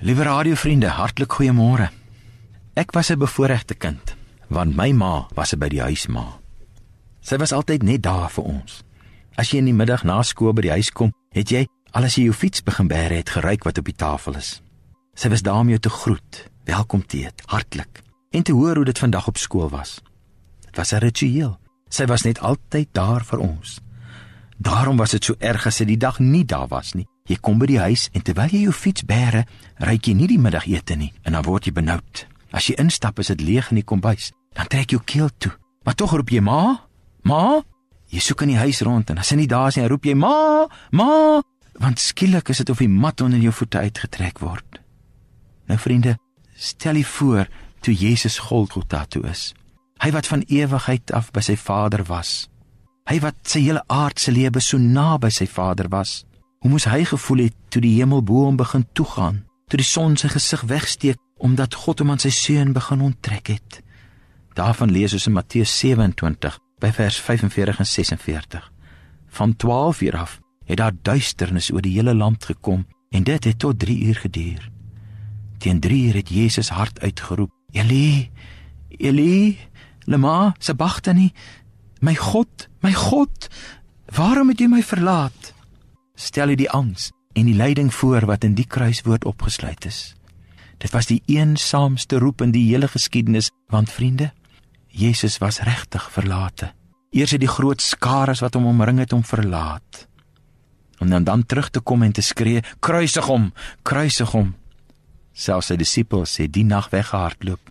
Liewe radiovriende, hartlik goeiemôre. Ek was 'n bevoorregte kind, want my ma was by die huis ma. Sy was altyd net daar vir ons. As jy in die middag na skool by die huis kom, het jy alles jy jou fiets begin bære het geryk wat op die tafel is. Sy was daar om jou te groet, welkom te eet, hartlik en te hoor hoe dit vandag op skool was. Dit was 'n ritueel. Sy was net altyd daar vir ons. Daarom was dit so erg as sy die dag nie daar was nie. Jy kom by die huis en terwyl jy jou fiets bære, ryk jy nie die middagete nie en dan word jy benoud. As jy instap is dit leeg in die kombuis, dan trek jou keel toe. Maar tog roep jy ma, ma. Jy soek in die huis rond en as sy nie daar is nie, roep jy ma, ma, want skielik is dit of die mat onder jou voete uitgetrek word. Nou vriende, stel jy voor toe Jesus Golgotha toe is. Hy wat van ewigheid af by sy Vader was. Hy wat sy hele aardse lewe so naby sy Vader was. Hoe moes hy gevoel het toe die hemel bo hom begin toegaan, toe die son sy gesig wegsteek omdat God hom aan sy seun begin onttrek het. Daarvan lees ons in Matteus 27 by vers 45 en 46. Van 12 uur af het daar duisternis oor die hele land gekom en dit het tot 3 uur geduur. Teen 3 uur het Jesus hard uitgeroep: "Eli, Eli, lema sabachthani, my God, my God, waarom het U my verlaat?" Stel U die angs en die lyding voor wat in die kruiswoord opgesluit is. Dit was die eensaamste roep in die hele geskiedenis, want vriende, Jesus was regtig verlate. Eers het die groot skare wat hom omring het hom verlaat. Om dan dan terug te kom en te skree: "Kruisig hom, kruisig hom." Selfs sy disippels het die nag weggehardloop.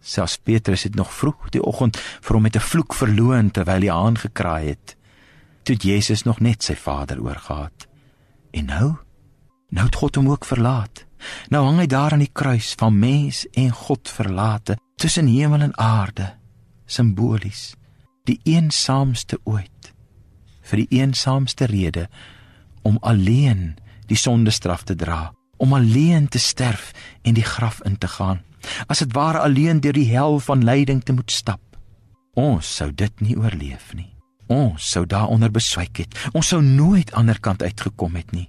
Selfs Petrus het nog vroeg die oggend vir hom met 'n vloek verloon terwyl hy aangekraai het. Toe Jesus nog net sy Vader oorgehad. En nou, nou het God hom ook verlaat. Nou hang hy daar aan die kruis van mens en God verlate tussen hemel en aarde, simbolies, die eensaamste ooit. Vir die eensaamste rede om alleen die sondestraf te dra om alleen te sterf en die graf in te gaan. As dit ware alleen deur die hel van lyding te moet stap. Ons sou dit nie oorleef nie. Ons sou daaronder beswyk het. Ons sou nooit ander kant uitgekom het nie.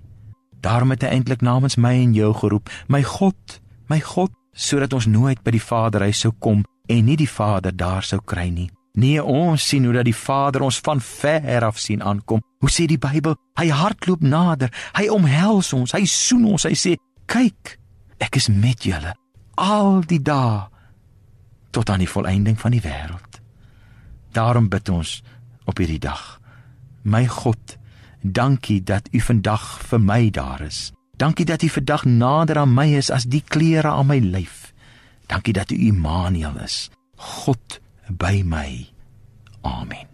Daarom het hy eintlik namens my en jou geroep, my God, my God, sodat ons nooit by die Vaderhuis sou kom en nie die Vader daar sou kry nie. Nee, ons sien hoe dat die Vader ons van ver af sien aankom. Hoe sê die Bybel? Hy hardloop nader. Hy omhels ons. Hy soen ons. Hy sê: "Kyk, ek is met julle al die dae tot aan die volëinding van die wêreld." Daarom bid ons op hierdie dag. My God, dankie dat U vandag vir my daar is. Dankie dat U vandag nader aan my is as die klere aan my lyf. Dankie dat U Immanuel is. God by my. Amen.